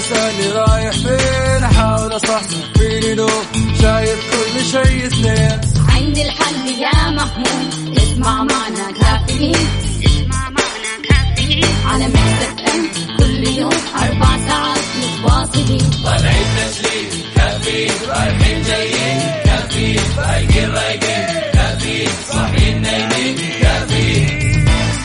تسألني رايح فين؟ أحاول أصحصح فيني لو شايف كل شيء سنين عندي الحل يا محمود اسمع معنا كافيين. اسمع معنا كافيين. على مكتب ام كل يوم أربع ساعات متواصلين. طالعين تسليم. كافيين رايحين جايين. كافيين رايقين رايقين.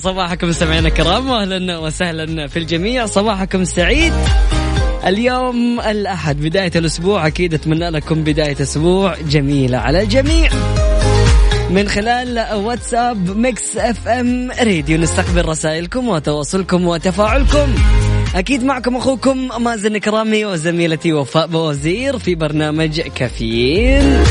صباحكم مستمعينا الكرام واهلا وسهلا في الجميع. صباحكم سعيد. اليوم الأحد بداية الأسبوع. أكيد أتمنى لكم بداية أسبوع جميلة على الجميع. من خلال واتساب Mix FM Radio نستقبل رسائلكم وتواصلكم وتفاعلكم. أكيد معكم أخوكم مازن كرامي وزميلتي وفاء بوزير في برنامج كافيين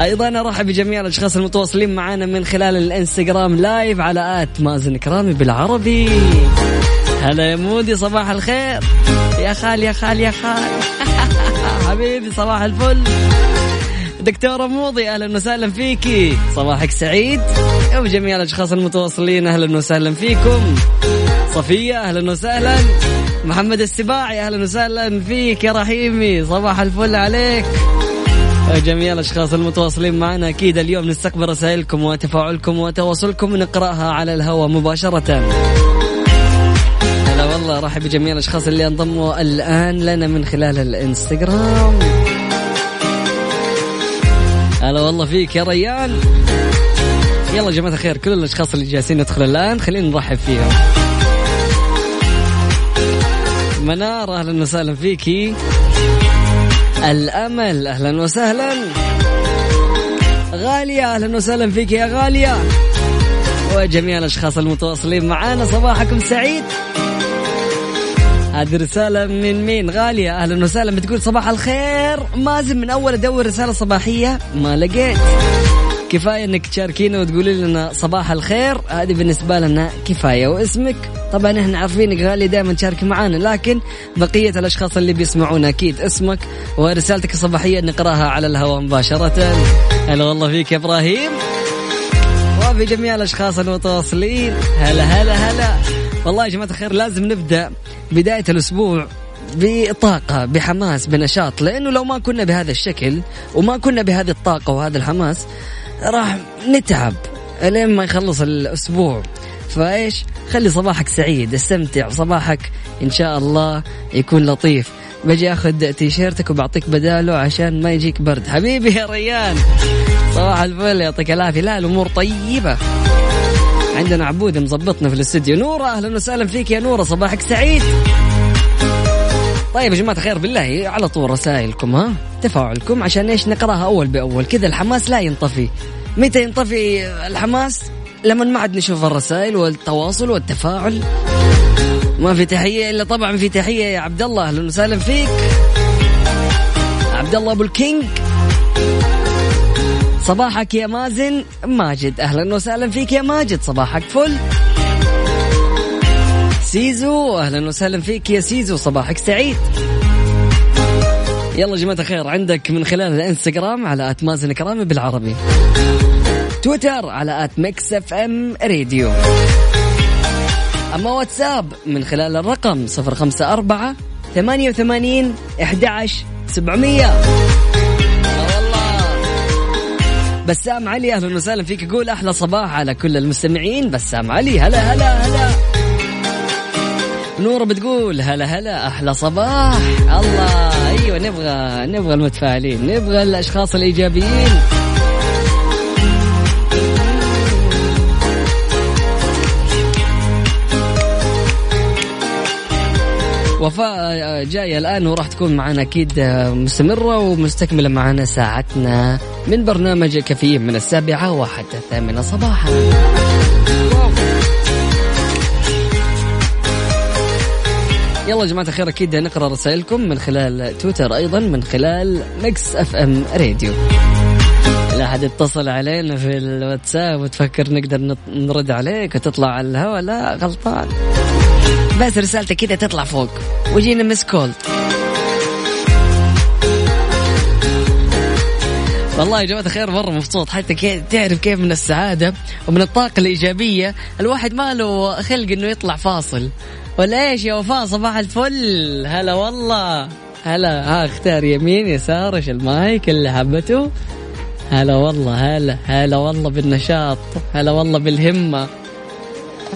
أيضا أرحب بجميع الأشخاص المتواصلين معنا من خلال الإنستغرام live على at مازن كرامي بالعربي. هلا يا مودي صباح الخير. يا خال يا خال يا خال. حبيبي صباح الفل. دكتورة موضي أهلا وسهلا فيكي. صباحك سعيد. وجميع الأشخاص المتواصلين أهلا وسهلا فيكم. صفية أهلا وسهلا. محمد السباعي أهلا وسهلا فيك يا رحيمي. صباح الفل عليك. جميع الأشخاص المتواصلين معنا أكيد اليوم نستقبل رسائلكم وتفاعلكم وتواصلكم ونقراها على الهواء مباشرة. هلا والله رحب بجميع الأشخاص اللي انضموا الآن لنا من خلال الإنستغرام. هلا والله فيك يا ريان. يلا يا جماعة الخير كل الأشخاص اللي جالسين يدخلوا الآن خلينا نرحب فيهم. منار أهلا وسهلا فيكي. الأمل. أهلا وسهلا. غالية أهلا وسهلا فيك يا غالية. وجميع الأشخاص المتواصلين معنا صباحكم سعيد. هذه رسالة من مين؟ غالية أهلا وسهلا. بتقول صباح الخير. مازن من أول أدور رسالة صباحية ما لقيت. كفاية إنك تشاركينا وتقولي لنا صباح الخير. هذه بالنسبة لنا كفاية واسمك. طبعا إحنا عارفينك غالية دائما تشاركي معانا لكن بقية الأشخاص اللي بيسمعونا أكيد اسمك ورسالتك الصباحية نقراها على الهواء مباشرة. هلا والله فيك يا إبراهيم. وفي جميع الأشخاص المتواصلين. هلا هلا هلا. والله يا جماعة الخير لازم نبدأ بداية الأسبوع بطاقة بحماس بنشاط. لأنه لو ما كنا بهذا الشكل وما كنا بهذه الطاقة وهذا الحماس راح نتعب لين ما يخلص الأسبوع. فإيش؟ خلي صباحك سعيد استمتع صباحك إن شاء الله يكون لطيف. بجي أخذ تيشيرتك وبعطيك بداله عشان ما يجيك برد. حبيبي يا ريان صباح الفل يعطيك العافية. لا الأمور طيبة. عندنا عبود مظبطنا في الاستديو نورة أهلا وسهلا فيك يا نورة صباحك سعيد. طيب يا جماعة الخير بالله على طول رسائلكم ها؟ تفاعلكم عشان إيش نقراها أول بأول. كذا الحماس لا ينطفي. متى ينطفي الحماس؟ لما ما عاد نشوف الرسائل والتواصل والتفاعل. ما في تحية إلا طبعا في تحية يا عبد الله أهلا وسهلا فيك. عبد الله أبو الكينج. صباحك يا مازن. ماجد أهلا وسهلا فيك يا ماجد صباحك فل. سيزو. أهلا وسهلا فيك يا سيزو صباحك سعيد. يلا يا جماعة الخير عندك من خلال الإنستغرام على at مازن كرامي بالعربي. تويتر على at Mix FM Radio. أما واتساب من خلال الرقم 054 88 11 700 والله. بسام علي أهلا وسهلا فيك. يقول أحلى صباح على كل المستمعين. بسام علي هلا هلا هلا. نورة بتقول هلا هلا أحلى صباح. الله أيوه نبغى نبغى المتفائلين نبغى الأشخاص الإيجابيين. وفاء جاية الآن وراح تكون معنا أكيد مستمرة ومستكملة معنا ساعتنا من برنامج كفيف من السابعة وحتى الثامنة صباحا يلا يا جماعة الخير أكيد نقرأ رسائلكم من خلال تويتر أيضا من خلال Mix FM Radio. لا أحد اتصل علينا في الواتساب وتفكر نقدر نرد عليك وتطلع على الهواء لا غلطان. بس رسالتك كذا تطلع فوق. وجينا missed call والله يا جماعة الخير مرة مبسوط. حتى كيف تعرف كيف من السعادة ومن الطاقة الإيجابية. الواحد ما له خلق إنه يطلع فاصل. ولا إيش يا وفاء صباح الفل؟ هلا والله. هلا ها اختار يمين يسار إيش المايك؟ اللي حبته. هلا والله هلا هلا والله بالنشاط هلا والله بالهمة.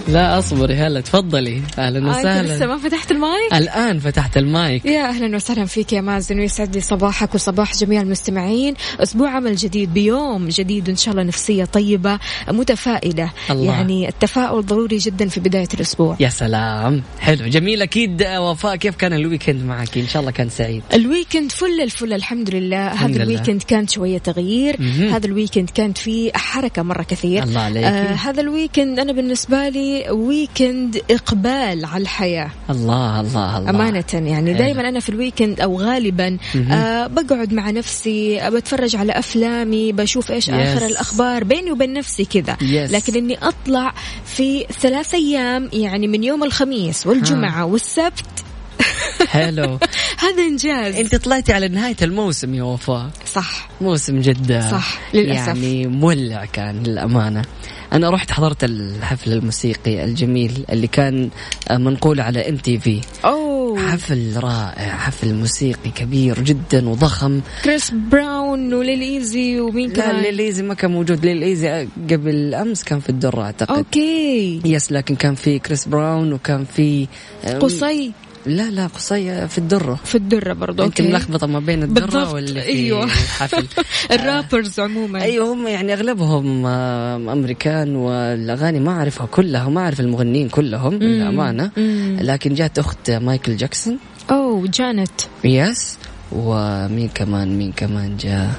لا اصبري هلا تفضلي. أهلا آه وسهلا. لسه ما فتحت المايك؟ الآن فتحت المايك. يا أهلا وسهلا فيك يا مازن ويسعد لي صباحك وصباح جميع المستمعين. أسبوع عمل جديد بيوم جديد إن شاء الله نفسية طيبة متفائلة. الله. يعني التفاؤل ضروري جدا في بداية الأسبوع. يا سلام. حلو جميل أكيد. وفاء كيف كان ال weekend معك؟ إن شاء الله كان سعيد. ال weekend فل الفل الحمد لله. الحمد هذا. ال weekend كانت شوية تغيير. مهم. هذا ال weekend كانت فيه حركة مرة كثير. الله عليك آه هذا ال weekend أنا بالنسبة لي weekend إقبال على الحياة. الله الله الله. أمانة يعني. حلو. دائما أنا في ال weekend أو غالبا آه بقعد مع نفسي بتفرج على أفلامي بشوف إيش Yes. آخر الأخبار بيني وبين نفسي كذا. Yes. لكن إني أطلع في ثلاث أيام يعني من يوم الخميس والجمعة والسبت. حلو. هذا إنجاز. أنت طلعتي على نهاية الموسم يا وفاء. صح. موسم جدة. صح، للأسف. يعني مولع كان للأمانة. أنا رحت حضرت الحفل الموسيقي الجميل اللي كان منقول على MTV. حفل رائع حفل موسيقي كبير جدا وضخم. كريس براون و Lil Eazy ومين لا كمان؟ Lil Eazy ما كان موجود. Lil Eazy قبل أمس كان في الدرة أعتقد. okay. يس لكن كان في كريس براون وكان في قصي. لا لا قصي في الدرة. في الدرة برضو أنت أوكي. ملخبطة ما بين الدرة بالضبط، واللي في أيوة. الحفل ال rappers عموما. أيوه هم يعني أغلبهم آه، أمريكان والأغاني ما أعرفها كلها ما أعرف المغنيين كلهم للأمانة. مم. لكن جات أخت مايكل جاكسون. أوه جانيت. يس ومين كمان مين كمان جاء؟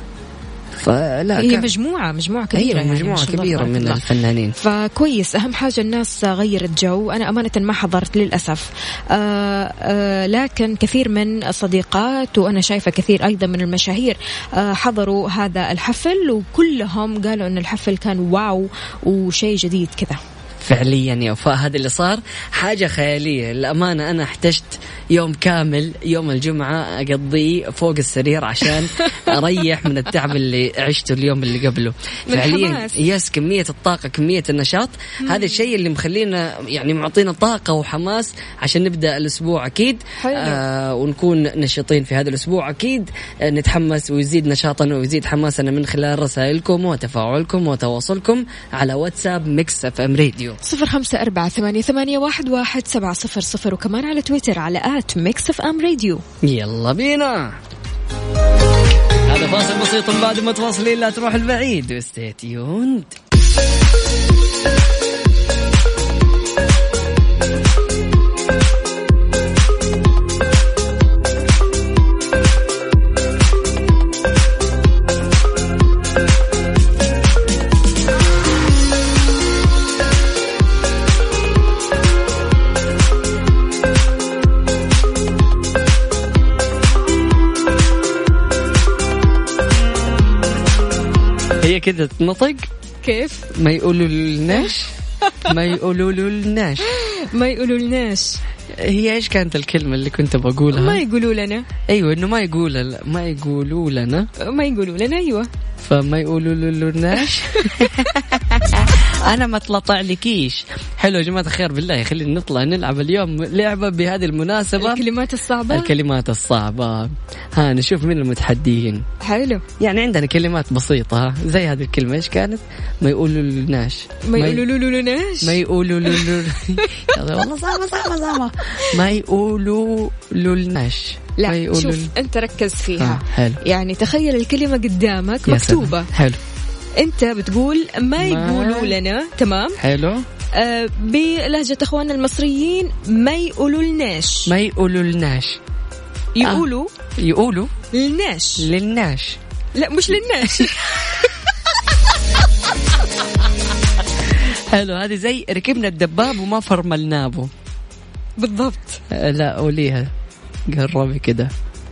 فلا هي كان مجموعة مجموعة كبيرة أيوه يعني ما مجموعة الله كبيرة من الله. الفنانين. فكويس أهم حاجة الناس غيرت جو. أنا أمانة ما حضرت للأسف. آه آه لكن كثير من الصديقات وأنا شايفة كثير أيضا من المشاهير آه حضروا هذا الحفل وكلهم قالوا أن الحفل كان واو وشيء جديد كذا. فعليا يا وفاء هذا اللي صار. حاجة خيالية. للأمانة أنا احتجت يوم كامل يوم الجمعة أقضيه فوق السرير عشان أريح من التعب اللي عشته اليوم اللي قبله. فعليا. يس كمية الطاقة كمية النشاط. هذا الشيء اللي مخلينا يعني معطينا طاقة وحماس عشان نبدأ الأسبوع أكيد. حلو. آه ونكون نشيطين في هذا الأسبوع أكيد. آه نتحمس ويزيد نشاطنا ويزيد حماسنا من خلال رسائلكم وتفاعلكم وتواصلكم على واتساب ميكس أف أم راديو. صفر خمسة أربعة ثمانية, ثمانية واحد, واحد سبعة صفر صفر وكمان على تويتر على at Mix FM Radio. يلا بينا. هذا فاصل بسيط بعده متواصلين لا تروح البعيد. و stay هي كذا تنطق. كيف؟ ما يقولوا لناش. ما يقولوا لناش. ما يقولوا لناش. هي إيش كانت الكلمة اللي كنت بقولها؟ ما يقولوا لنا. أيوه إنه ما يقول ما يقولوا لنا. ما يقولوا لنا أيوة. فما يقولوا لناش. أنا ما اطلع لكيش حلو يا جماعة الخير بالله خلينا نطلع نلعب اليوم لعبة بهذه المناسبة. الكلمات الصعبة؟ الكلمات الصعبة. ها نشوف مين المتحديين. حلو. يعني عندنا كلمات بسيطة ها زي هذه الكلمة. إيش كانت؟ ما يقولوا لناش ما يقولوا لناش ما يقولوا والله صعبة صعبة صعبة. ما يقولوا لناش لا شوف. أنت ركز فيها. آه، حلو. يعني تخيل الكلمة قدامك مكتوبة. حلو. انت بتقول ما يقولوا لنا تمام؟ حلو. آه بلهجة اخواننا المصريين ما يقولوا لناش ما يقولوا لناش يقولوا يقولوا لناش للناش. لا مش للناش. حلو هذه زي ركبنا الدباب وما فرملنابه بالضبط. آه، لا قوليها. قربي كده.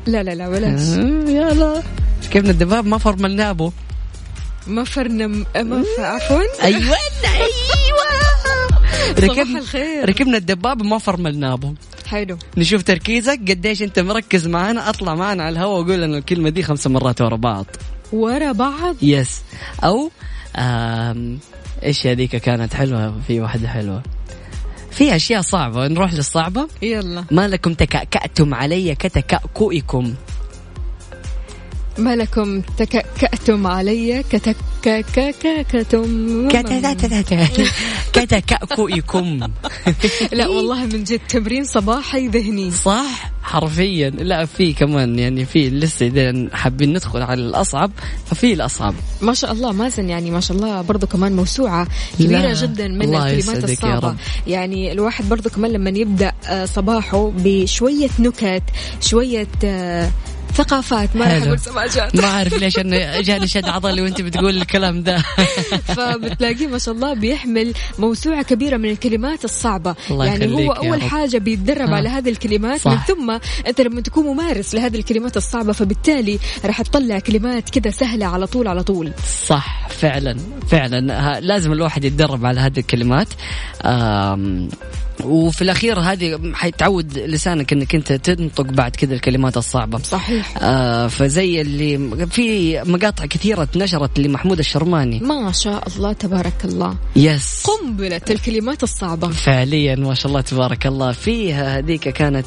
لا لا لا بلاش. آه، يلا. ركبنا الدباب ما فرملنابه ما فرنا ما. عفوا. أيوه أيوه. ركبنا الخير. ركبنا الدباب وما فرملنابه حلو. نشوف تركيزك قديش أنت مركز معانا. أطلع معانا على الهواء وقول لنا الكلمة دي خمس مرات ورا بعض. ورا بعض؟ يس أو آم إيش هذيك كانت حلوة؟ في واحدة حلوة. في أشياء صعبة. نروح للصعبة؟ يلا. ما لكم تكأكأتم علي كتكأكئكم ما لكم تكأكأتم علي كتكككتم كتكأكئكم لا والله من جد تمرين صباحي ذهني. صح؟ حرفيا. لا في كمان يعني في لسه إذا حابين ندخل على الأصعب ففي الأصعب. ما شاء الله مازن يعني ما شاء الله برضو كمان موسوعة كبيرة لا، جدا من الكلمات رب. يعني الواحد برضو كمان لما يبدأ آه، صباحه بشوية نكت شوية آه، ثقافات ما راح. أقول سماجات ما أعرف ليش أنا جاني شد عضلي وأنت بتقول الكلام ده فبتلاقيه ما شاء الله بيحمل موسوعة كبيرة من الكلمات الصعبة الله يعني هو رب. حاجة بيتدرب ها. على هذه الكلمات صح. من ثم أنت لما تكون ممارس لهذه الكلمات الصعبة فبالتالي راح تطلع كلمات كذا سهلة على طول على طول صح فعلا فعلا لازم الواحد يتدرب على هذه الكلمات وفي الأخير هذه حيتعود لسانك إنك أنت تنطق بعد كذا الكلمات الصعبة. صحيح. آه فزي اللي في مقاطع كثيرة نشرت لمحمود الشرماني. ما شاء الله تبارك الله. يس قنبلة الكلمات الصعبة. فعليا ما شاء الله تبارك الله. فيها هذيك كانت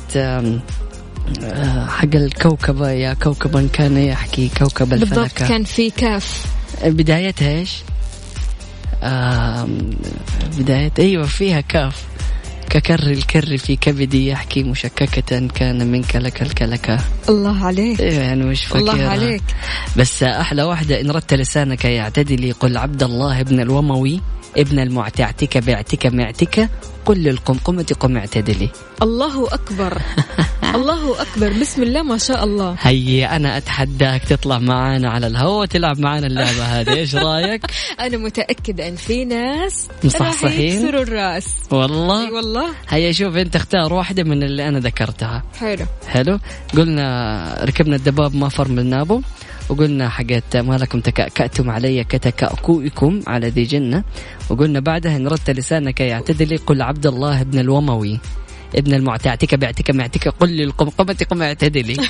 آه، حق الكوكبة يا كوكبا كان يحكي كوكب بالضبط الفلكة كان في كاف. بدايتها إيش؟ آم، بداية أيوه فيها كاف. ككر الكر في كبدي يحكي مشككة كان منك لك الكلكة. الله عليك. يعني مش فاكرها الله عليك. بس أحلى واحدة إن ردت لسانك يعتدلي قل عبد الله ابن الوموي. ابن المعتعتك بعتك معتك قل للقمقمة قم اعتدلي. الله أكبر. الله أكبر. بسم الله ما شاء الله. هيا أنا أتحداك تطلع معانا على الهواء وتلعب معانا اللعبة هذه. إيش رأيك؟ أنا متأكدة أن في ناس مصحصحين؟ يكسروا الرأس. والله؟ أي والله. هيا شوف أنت اختار واحدة من اللي أنا ذكرتها. حلو. حلو؟ قلنا ركبنا الدباب ما فرملنابه وقلنا حقت ما لكم تكأكأتم علي كتكأكوئكم على ذي جنة. وقلنا بعدها إن ردت لسانك يعتدلي قل عبد الله ابن الوموي. ابن المعتعتك بعتك معتك قل للقمقمة قم اعتدلي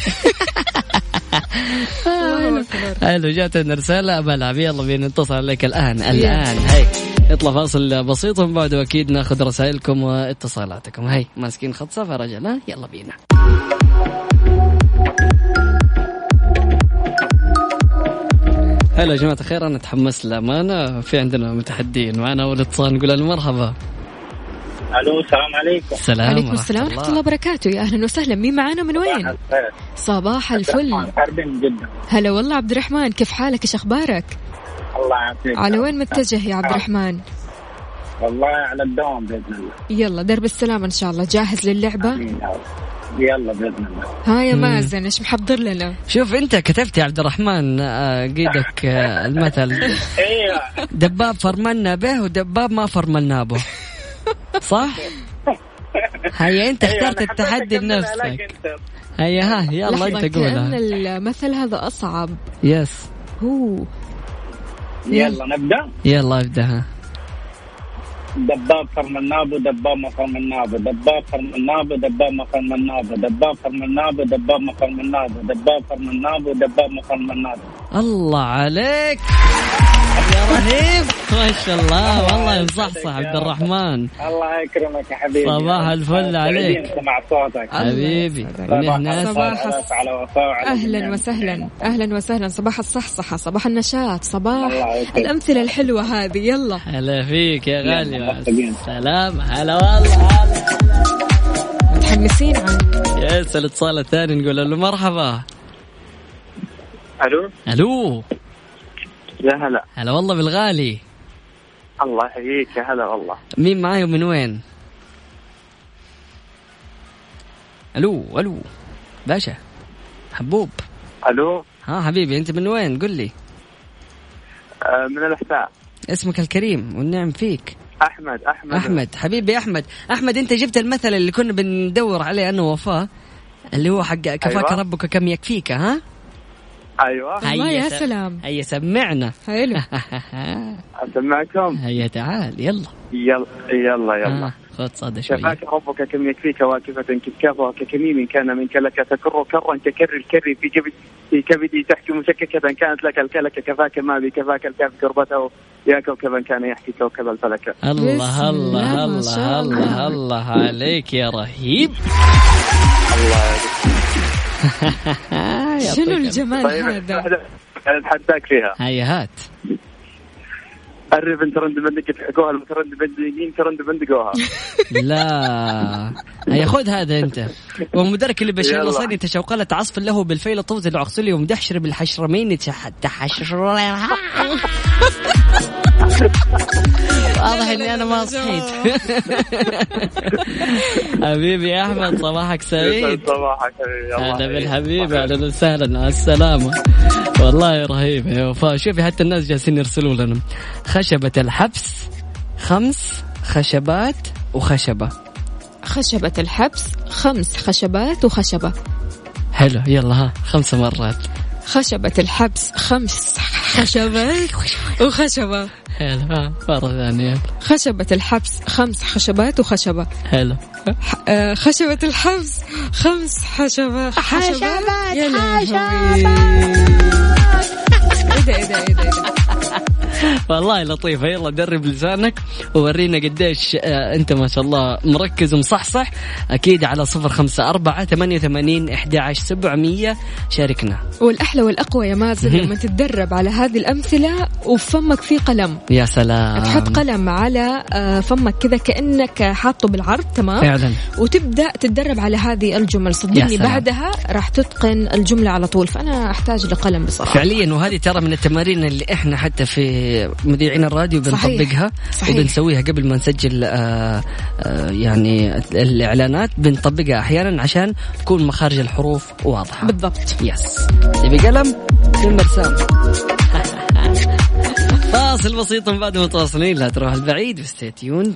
حلو جاتنا رسالة بلعب يلا بينا نتصل عليك الآن الآن. هي نطلع فاصل بسيط ومن بعده أكيد ناخذ رسائلكم واتصالاتكم. هي ماسكين خط صفر رجل يلا بينا. هلا يا جماعة الخير أنا تحمست للأمانة. في عندنا متحدين معنا أول اتصال نقول له مرحبا ألو السلام عليكم. السلام عليكم ورحمة السلام ورحمة الله وبركاته. يا أهلا وسهلا. مين معانا من وين؟ الخير. صباح الفل. هلا والله عبد الرحمن كيف حالك؟ إيش أخبارك؟ الله يعافيك. على وين متجه يا عبد الرحمن؟ والله على الدوام بإذن الله. يلا درب السلامة إن شاء الله. جاهز للعبة؟ آمين يا رب. يلا بإذن الله. ها يا مازن إيش محضر لنا؟ شوف أنت كتبت يا عبد الرحمن آه، قيدك آه، المثل. أيوه دباب فرملنا به ودباب ما فرملنا به. صح؟ هيا أنت أيوة، اخترت التحدي أنت. هيا ها يلا أنت قولها. المثل هذا أصعب. يس هو يلا نبدأ؟ يلا أبدأ دباب فرمنابو دباب ما فرمنابو دباب فرمنابو دباب ما فرمنابو دباب فرمنابو دباب ما فرمنابو دباب فرمنابو دباب ما فرمنابو الله عليك. رهيب. ما شاء الله. والله مصحصح عبد الرحمن الله يكرمك يا حبيبي. صباح الفل عليك. سمع صوتك. حبيبي. صباح صباح الخير. على وفاء وعلى أهلا وسهلا. أهلا وسهلا. صباح الصحصحة. صباح النشاط. صباح. الأمثلة الحلوة هذه. يلا. هلا فيك يا غالي. سلام. هلا والله. هلا متحمسين عن إيش الاتصال الثاني نقول له مرحبا. ألو؟ ألو. يا هلا. هلا والله بالغالي. الله يحييك يا هلا والله. مين معاي ومن وين؟ ألو ألو. باشا حبوب. ألو؟ ها حبيبي أنت من وين؟ قل لي. آه من الأحساء. اسمك الكريم والنعم فيك. أحمد أحمد. أحمد حبيبي أحمد. أحمد أنت جبت المثل اللي كنا بندور عليه أنا ووفاء اللي هو حق كفاك أيوة. ربك كم يكفيك ها؟ أيوه. الله هيا يا سلام. هيا سمعنا. حلو. أسمعكم؟ هيا تعال يلا. يلا يلا يلا. آه، خذ صدى شوي كفاك ربك كم يكفيك واكفة كفكافة ككميم كان منك لك تكر كرا ككر الكر. في كبد في كبدي تحكي مشككة كانت لك الكلك كفاك. ما بي كفاك الكاف كربته. يا كوكبا كان يحكي كوكب الفلك. الله الله الله، الله الله عليك يا رهيب. الله يعطيك شنو. الجمال طيب هذا اتحداك فيها. هيا هات. الريفن ترند بندق تحكوها الترند بندقين ترند بندقوها. لا. هيا خذ هذا انت. ومدرك اللي بشير. لصاني تشوقلت عصف له بالفيل طوز العقسلي ومدحشر بالحشرمين تح- تحشر واضح إني أنا ما صحيت. حبيبي يا أحمد صباحك سعيد. صباحك يلا هلا بالحبيب أهلا وسهلا على السلامة. والله رهيب يا وفاء. شوفي حتى الناس جالسين يرسلوا لنا. خشبة الحبس خمس خشبات وخشبة. خشبة الحبس خمس خشبات وخشبة. حلو يلا ها خمس مرات. خشبة الحبس خمس خشبات. وخشبة. حلو. ها مرة ثانية. خشبة الحبس خمس خشبات وخشبة. حلو. آه، خشبة الحبس خمس حشبات حشبات يا لهوي. إيه ده إيه ده إيه ده إيه والله لطيفة يلا درب لسانك وورينا قديش آه، أنت ما شاء الله مركز ومصحصح. أكيد على صفر خمسة أربعة ثمانية وثمانين إحدى عشر سبعمية. شاركنا. والأحلى والأقوى يا مازن لما تتدرب على هذه الأمثلة وفمك فيه قلم. يا سلام. تحط قلم على آه، فمك كذا كأنك حاطه بالعرض تمام؟ فعلا. وتبدأ تتدرب على هذه الجمل. صدقني. بعدها راح تتقن الجملة على طول. فأنا أحتاج لقلم بصراحة. فعليا وهذه ترى من التمارين اللي إحنا حتى في مذيعين الراديو. بنطبقها صحيح. وبنسويها قبل ما نسجل آه آه يعني الإعلانات. بنطبقها أحيانا عشان تكون مخارج الحروف واضحة. بالضبط. yes تبي قلم؟ في مرسام. فاصل بسيط من بعد متواصلين. لا تروح البعيد و stay tuned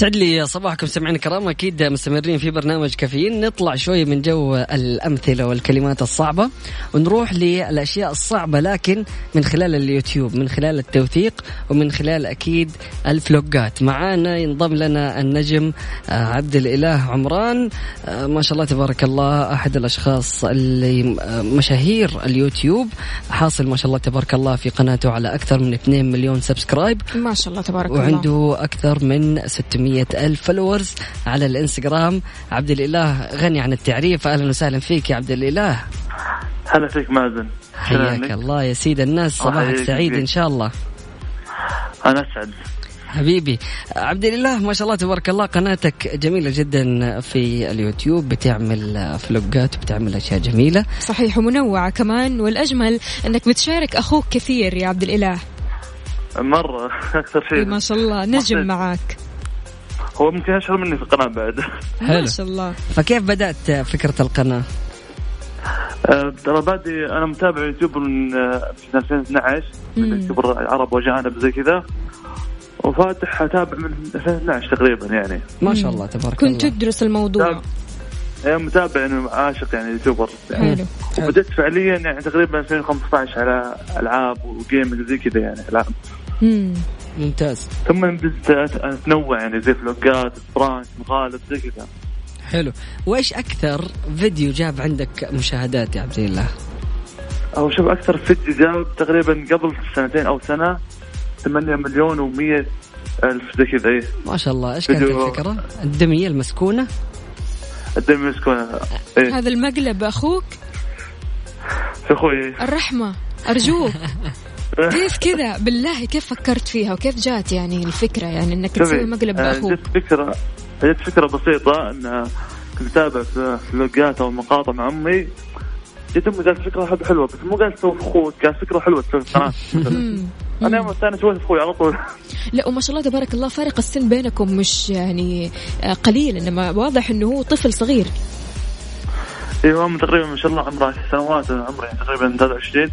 سعد لي صباحكم سمعنا الكرام. أكيد مستمرين في برنامج كافيين. نطلع شوي من جو الأمثلة والكلمات الصعبة ونروح للأشياء الصعبة لكن من خلال اليوتيوب من خلال التوثيق ومن خلال أكيد الفلوجات معانا ينضم لنا النجم آه، عبد الإله عمران. آه، ما شاء الله تبارك الله أحد الأشخاص اللي آه، مشاهير اليوتيوب. حاصل ما شاء الله تبارك الله في قناته على أكثر من 2 مليون subscribe. ما شاء الله تبارك الله. وعنده أكثر من 600 ألف followers على الإنستغرام. عبد الإله غني عن التعريف. أهلا وسهلا فيك يا عبد الإله. هلا فيك مازن. حياك الله يا سيد الناس. صباحك سعيد. إن شاء الله. أنا أسعد. حبيبي. عبد الإله ما شاء الله تبارك الله قناتك جميلة جدا في اليوتيوب. بتعمل فلوجات وبتعمل أشياء جميلة. صحيح ومنوعة كمان. والأجمل إنك بتشارك أخوك كثير يا عبد الإله. مرة. أكثر إيه، شيء. ما شاء الله. نجم محسن. معاك هو ممكن اشهر مني في القناة بعد. حلو. ما شاء الله. فكيف بدأت فكرة القناة؟ آه، ترى بادي أنا متابع يوتيوب من آه، من 2012 من مم. YouTuber عرب واجانب زي كذا. وفاتح أتابع من 2012 تقريبا يعني. ما شاء الله تبارك كنت الله. تدرس الموضوع. تابع. متابع يعني عاشق يعني YouTuber. يعني حلو. وبدأت فعليا يعني تقريبا 2015 على ألعاب و gaming زي كذا يعني ألعاب. ممتاز. ثم بدأت اتنوع يعني زي فلوجات prank مقالب زي كذا. حلو. وإيش أكثر فيديو جاب عندك مشاهدات يا عبد الإله أو شوف أكثر فيديو جاب تقريبا قبل سنتين أو سنة 8 مليون و100 ألف زي كذا إيه. ما شاء الله. إيش كانت الفكرة؟ الدمية المسكونة؟ الدمية المسكونة إيه. هذا المقلب أخوك؟ أخوي الرحمة أرجوك. كيف كذا؟ بالله كيف فكرت فيها وكيف جات يعني الفكرة؟ يعني إنك تسوي مقلب آه، باخوك جت فكرة جت فكرة بسيطة إن كنت أتابع فلوجات أو مقاطع مع أمي. جت أمي قالت فكرة حلوة بس مو قالت تسوي في أخوك قالت فكرة حلوة تسوي في قناه. أنا يوم الثاني سويت في أخوي على طول. لا وما شاء الله تبارك الله فارق السن بينكم مش يعني آه، قليل إنما واضح إنه هو طفل صغير. أيوه تقريبا ما شاء الله عمره سنوات عمره يعني تقريبا 23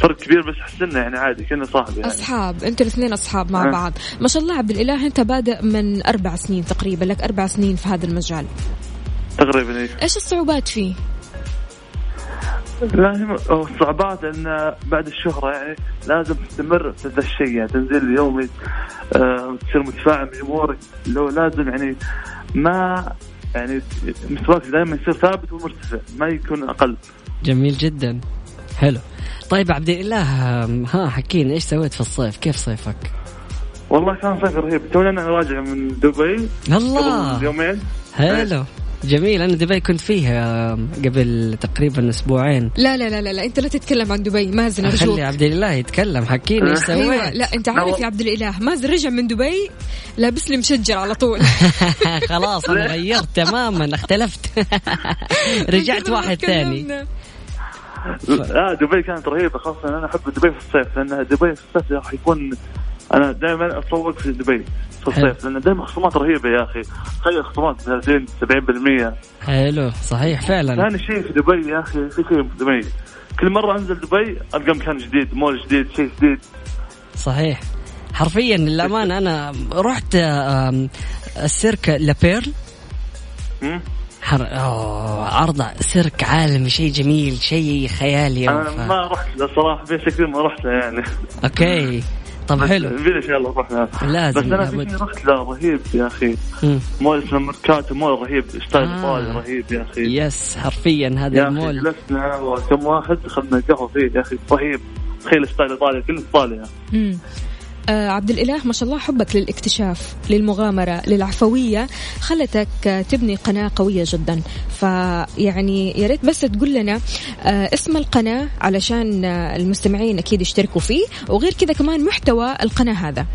فرق كبير بس حسنا يعني عادي كنا صاحبي يعني. أصحاب أنتوا الاثنين أصحاب مع أه. بعض. ما شاء الله عبد الإله أنت بادئ من أربع سنين تقريبا لك أربع سنين في هذا المجال. تقريبا إيه. إيش الصعوبات فيه؟ لا الصعوبات إن بعد الشهرة يعني لازم تستمر في ذا الشيء يعني تنزيل يومي آه تصير متفاعل اللي هو لازم يعني ما يعني مستواك دائما يصير ثابت ومرتفع ما يكون أقل. جميل جدا. حلو. طيب عبد الاله ها حكينا إيش سويت في الصيف؟ كيف صيفك؟ والله كان صيف رهيب. توني أنا راجع من دبي. الله! يومين. حلو. جميل. أنا دبي كنت فيها قبل تقريبا أسبوعين. لا لا لا لا, لا. أنت لا تتكلم عن دبي. مازن ارجوك خلي عبد الاله يتكلم. حكينا إيش أيوه سويت؟ لا أنت عارف يا عبد الإله. مازن رجع من دبي لابس لي مشجر على طول. خلاص أنا غيرت تماما اختلفت. رجعت واحد ثاني. لا دبي كانت رهيبة خاصة أنا أحب دبي في الصيف لأن دبي في الصيف راح يكون أنا دائما أتفوق في دبي في. الصيف لأن دائما خصومات رهيبة يا أخي. تخيل خصومات 30 70% حلو صحيح فعلا. ثاني شيء في دبي يا أخي في شيء في دبي. كل مرة أنزل دبي ألقى مكان جديد مول جديد شيء جديد. صحيح. حرفيا للأمانة أنا رحت السيرك La Perle؟ حر... أوه عرض سيرك عالمي شيء جميل شيء خيالي يا أنا وفاء. ما رحت له صراحة في شيء كثير ما رحت له يعني. أوكي. طب حلو. إن شاء الله له لازم، بس أنا في لابد. شيء رحت له رهيب يا أخي. مول اسمه ميركاتو مول رهيب style آه. ايطالي رهيب يا أخي. yes حرفيا هذا يا المول. جلسنا وكم واحد اخذنا قهوة فيه يا أخي رهيب. تخيل style ايطالي كله إيطاليا. عبد الإله ما شاء الله حبك للاكتشاف للمغامرة للعفوية. خلتك آه، تبني قناة قوية جدا. فيعني يا ريت بس تقول لنا آه اسم القناة علشان آه المستمعين أكيد يشتركوا فيه وغير كذا كمان محتوى القناة هذا.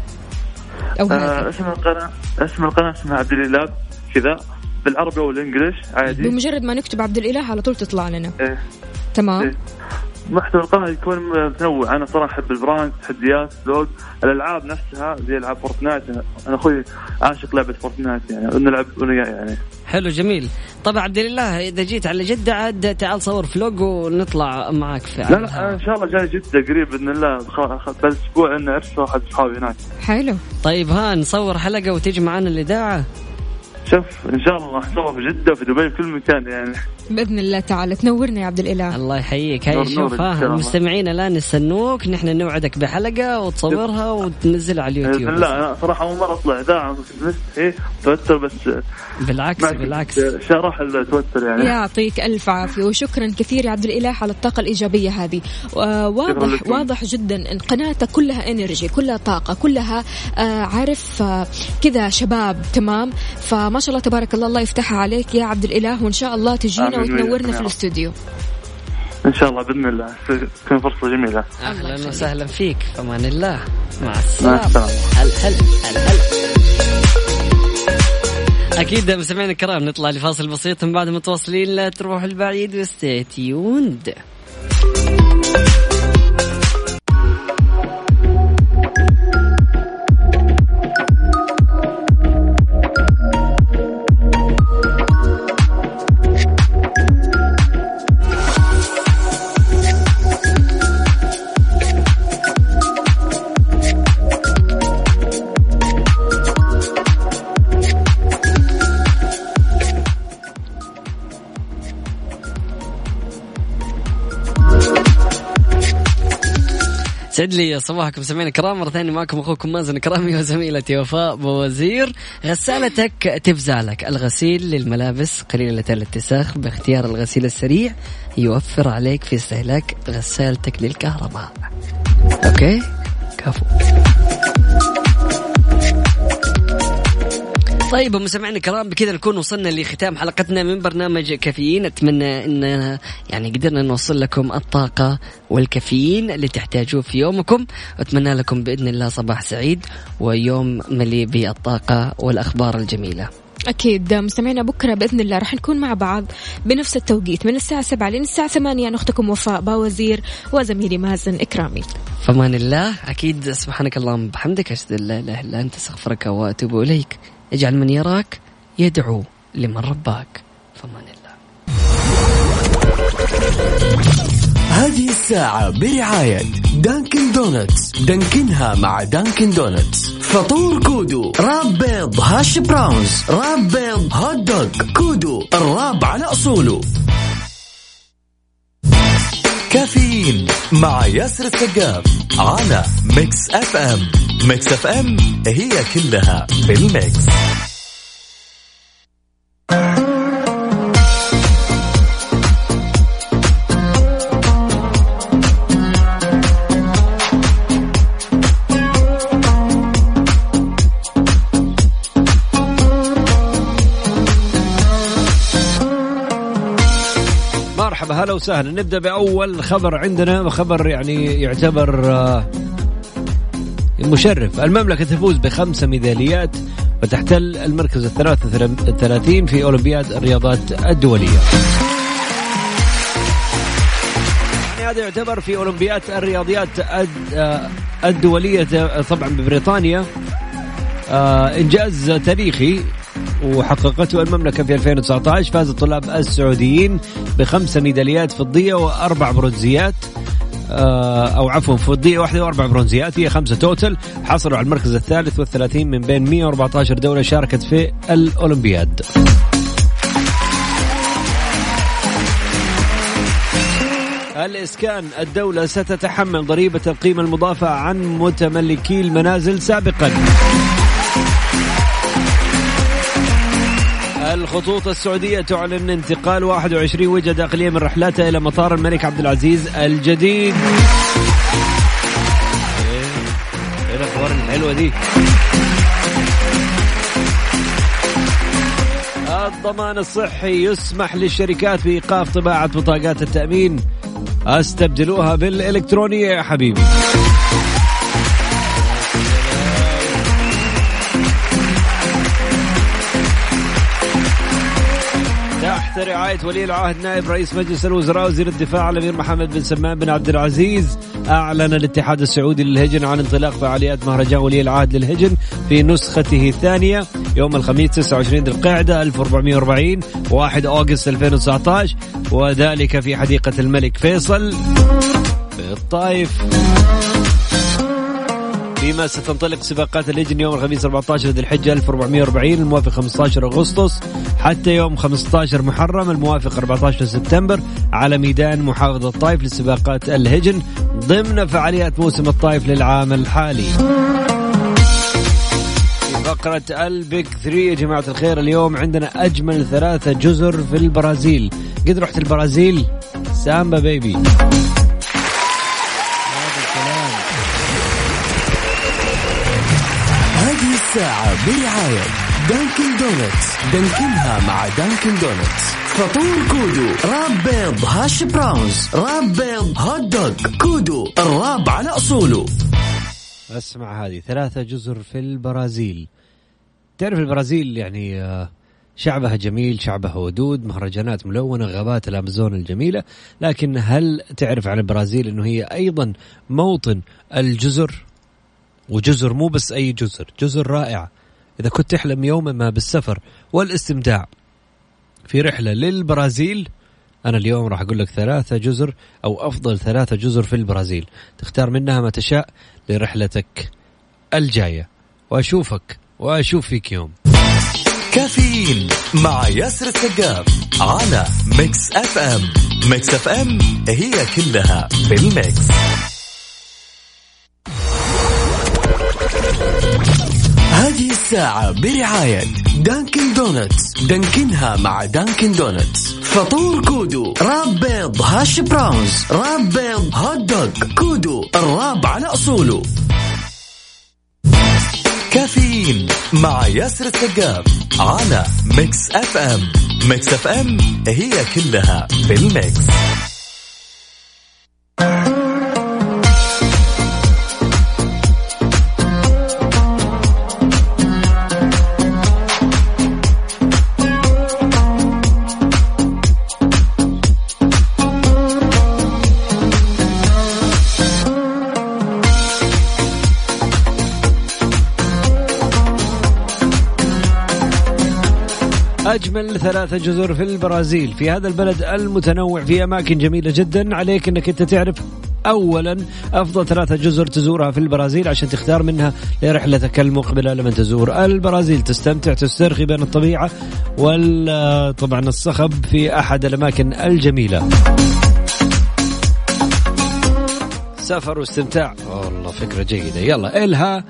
أو آه اسم القناة اسم القناة اسمها عبد الإله كذا. بالعربي وال English عادي. بمجرد ما نكتب عبد الإله على طول تطلع لنا. إيه. تمام. إيه. محتوى القناة يكون متنوع. أنا صراحة أحب ال prank تحديات لوج الألعاب نفسها زي ألعاب Fortnite. أنا أخوي عاشق لعبة Fortnite يعني. نلعب يعني. حلو جميل. طبعا عبد الله إذا جيت على جدة عاد تعال صور vlog ونطلع معك في لا لا أنا إن شاء الله جاي جدة قريب بإذن الله. بس أسبوع اني ارسل واحد اصحابي هناك. حلو. طيب ها نصور حلقة وتيجي معنا الإذاعة. شوف إن شاء الله. راح نصور في جدة في دبي في كل مكان يعني. بإذن الله تعالى. تنورنا يا عبد الإله. الله يحييك. هاي شوف ها. المستمعين الآن يستنوك. نحن نوعدك بحلقة وتصورها وتنزلها على بإذن اليوتيوب الله. أنا صراحة أول مرة أطلع. إذاعة مستحي توتر بس. بالعكس بالعكس. شرح التوتر يعني. يعطيك ألف عافية. وشكرا كثير يا عبد الإله على الطاقة الإيجابية هذه. واضح. واضح جدا أن قناتك كلها energy كلها طاقة كلها آه، عارف آه، كذا شباب تمام؟ فما شاء الله تبارك الله الله يفتحها عليك يا عبد الإله. وإن شاء الله تجينا وإياكم وتنورنا في رب. الاستوديو. إن شاء الله بإذن الله. تكون فرصة جميلة. أهلا وسهلا فيك. في أمان الله. مع السلامة. هل هل هل هل. أكيد مستمعينا الكرام نطلع لفاصل بسيط من بعد متواصلين لا تروح البعيد و stay tuned. سعد لي صباحكم سمعنا الكرام مرة ثانية معكم أخوكم مازن كرامي وزميلتي وفاء بوزير غسالتك تفزالك الغسيل للملابس قليلة الاتساخ باختيار الغسيل السريع يوفر عليك في استهلاك غسالتك للكهرباء. أوكي؟ كفو. طيب مستمعينا الكرام بكذا نكون وصلنا لختام حلقتنا من برنامج كافيين. أتمنى إن يعني قدرنا نوصل لكم الطاقة والكافيين اللي تحتاجوه في يومكم. أتمنى لكم بإذن الله صباح سعيد ويوم مليء بالطاقة والأخبار الجميلة. أكيد. مستمعينا بكرة بإذن الله راح نكون مع بعض بنفس التوقيت من الساعة 7 لين الساعة 8 أختكم وفاء باوزير وزميلي مازن إكرامي. فمان الله. أكيد سبحانك اللهم بحمدك أشهد أن لا إله إلا أنت أستغفرك وأتوب إليك. اجعل من يراك يدعو لمن رباك. فمان الله. هذه الساعة برعاية دانكن دونتس. دانكنها مع Dunkin' Donuts. فطور كودو wrap بيض hash browns wrap بيض hot dog كودو ال wrap على أصوله. كافيين مع ياسر السقاف على Mix FM Mix FM هي كلها بال mix مرحبا هلا وسهلا. نبدأ بأول خبر عندنا وخبر يعني يعتبر آه، مشرف. المملكة تفوز بخمسة ميداليات وتحتل المركز الثلاثين في أولمبياد الرياضات الدولية. يعني هذا يعتبر في أولمبياد الرياضيات آه، الدولية طبعا ببريطانيا. آه، إنجاز تاريخي وحققته المملكة في 2019 فاز الطلاب السعوديين بخمسة ميداليات فضية وأربع برونزيات. آه، أو عفوا فضية واحدة وأربع برونزيات. هي خمسة توتل. حصلوا على المركز الثالث والثلاثين من بين 114 دولة شاركت في الأولمبياد. الإسكان الدولة ستتحمل ضريبة القيمة المضافة عن متملكي المنازل سابقا. الخطوط السعودية تعلن انتقال 21 وجهة داخلية من رحلاتها إلى مطار الملك عبد العزيز الجديد. إيه إيه الأخبار الحلوة دي؟ الضمان الصحي يسمح للشركات بإيقاف طباعة بطاقات التأمين. أستبدلوها بالإلكترونية يا حبيبي. تحت رعاية ولي العهد نائب رئيس مجلس الوزراء وزير الدفاع الأمير محمد بن سلمان بن عبد العزيز. أعلن الاتحاد السعودي للهجن عن انطلاق فعاليات مهرجان ولي العهد للهجن في نسخته الثانية يوم الخميس 29 ذي القعدة 1440 1 أغسطس 2019 وذلك في حديقة الملك فيصل في الطائف. فيما ستنطلق سباقات اللجن يوم الخميس 14 ذي الحجة 1440 الموافق 15 أغسطس حتى يوم 15 محرم الموافق 14 سبتمبر على ميدان محافظة الطائف لسباقات الهجن ضمن فعاليات موسم الطائف للعام الحالي. فقرة ال Big 3 يا جماعة الخير اليوم عندنا أجمل ثلاثة جزر في البرازيل. قد رحت البرازيل؟ سامبا baby. برعاية Dunkin' Donuts. Dunkin ها مع Dunkin' Donuts. فطور كودو. wrap بيض hash browns. wrap بيض hot dog. كودو. ال wrap على أصوله. أسمع هذه. ثلاثة جزر في البرازيل. تعرف البرازيل يعني آه، شعبها جميل شعبها ودود مهرجانات ملونة غابات الأمازون الجميلة. لكن هل تعرف عن البرازيل أنه هي أيضا موطن الجزر؟ وجزر مو بس أي جزر جزر رائعة إذا كنت تحلم يوما ما بالسفر والاستمتاع في رحلة للبرازيل أنا اليوم راح أقول لك ثلاثة جزر أو أفضل ثلاثة جزر في البرازيل. تختار منها ما تشاء لرحلتك الجاية. وأشوفك وأشوف فيك يوم. كافيين مع ياسر السقاف على Mix FM. Mix FM هي كلها بال mix هذه الساعة برعاية Dunkin' Donuts Dunkin ها مع Dunkin' Donuts فطور كودو. wrap بيض hash browns. wrap بيض hot dog. كودو. ال wrap على أصوله. كافيين مع ياسر السقاف على Mix FM Mix FM هي كلها في ال mix. أجمل ثلاثة جزر في البرازيل. في هذا البلد المتنوع في أماكن جميلة جدا. عليك أنك أنت تعرف أولا أفضل ثلاثة جزر تزورها في البرازيل عشان تختار منها لرحلتك المقبلة لما تزور البرازيل. تستمتع تسترخي بين الطبيعة وطبعا الصخب في أحد الأماكن الجميلة. سفر واستمتاع والله فكرة جيدة. يلا إلها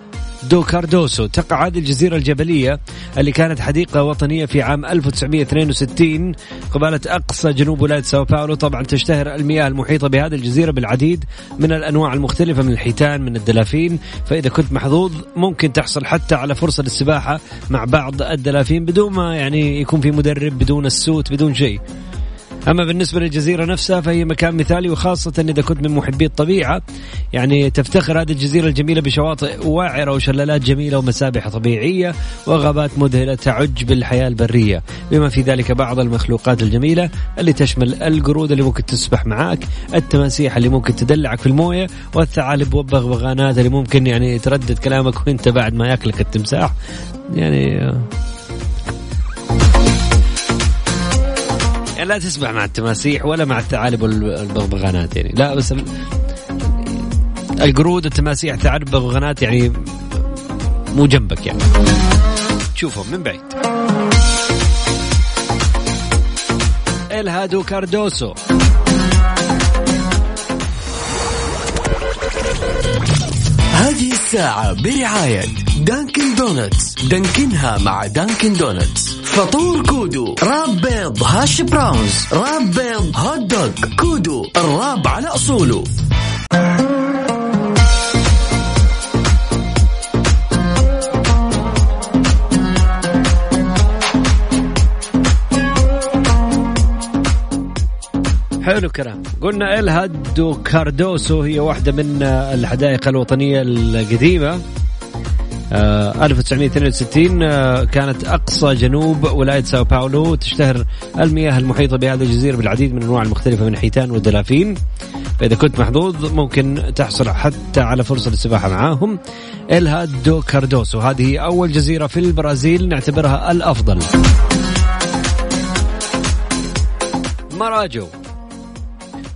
دو كاردوسو. تقع هذه الجزيرة الجبلية اللي كانت حديقة وطنية في عام 1962 قبالة أقصى جنوب ولاية ساو باولو طبعا تشتهر المياه المحيطة بهذه الجزيرة بالعديد من الأنواع المختلفة من الحيتان من الدلافين. فإذا كنت محظوظ ممكن تحصل حتى على فرصة للسباحة مع بعض الدلافين بدون ما يعني يكون في مدرب بدون ال suit بدون شيء. أما بالنسبة للجزيرة نفسها فهي مكان مثالي وخاصة إذا كنت من محبي الطبيعة. يعني تفتخر هذه الجزيرة الجميلة بشواطئ وعرة وشلالات جميلة ومسابح طبيعية وغابات مذهلة تعج بالحياة البرية. بما في ذلك بعض المخلوقات الجميلة اللي تشمل القرود اللي ممكن تسبح معاك التماسيح اللي ممكن تدلعك في الموية والثعالب والبغبغانات اللي ممكن يعني تردد كلامك وانت بعد ما ياكلك التمساح. يعني لا تسبح مع التماسيح ولا مع الثعالب والبغبغانات يعني. لا بس القرود التماسيح الثعالب البغبغانات يعني مو جنبك يعني. تشوفهم من بعيد. إلهادو كاردوسو. هذه الساعة برعاية Dunkin' Donuts. Dunkin ها مع Dunkin' Donuts. فطور كودو wrap بيض hash browns wrap بيض hot dog كودو ال wrap على أصوله. حلو كلام قلنا الهادو كاردوسو هي واحدة من الحدائق الوطنية القديمة. 1962 آه كانت أقصى جنوب ولاية ساو باولو تشتهر المياه المحيطة بهذه الجزيرة بالعديد من الأنواع المختلفة من الحيتان والدلافين فإذا كنت محظوظ ممكن تحصل حتى على فرصة للسباحة معاهم. الهادو كاردوسو. هذه أول جزيرة في البرازيل نعتبرها الأفضل. مراجو.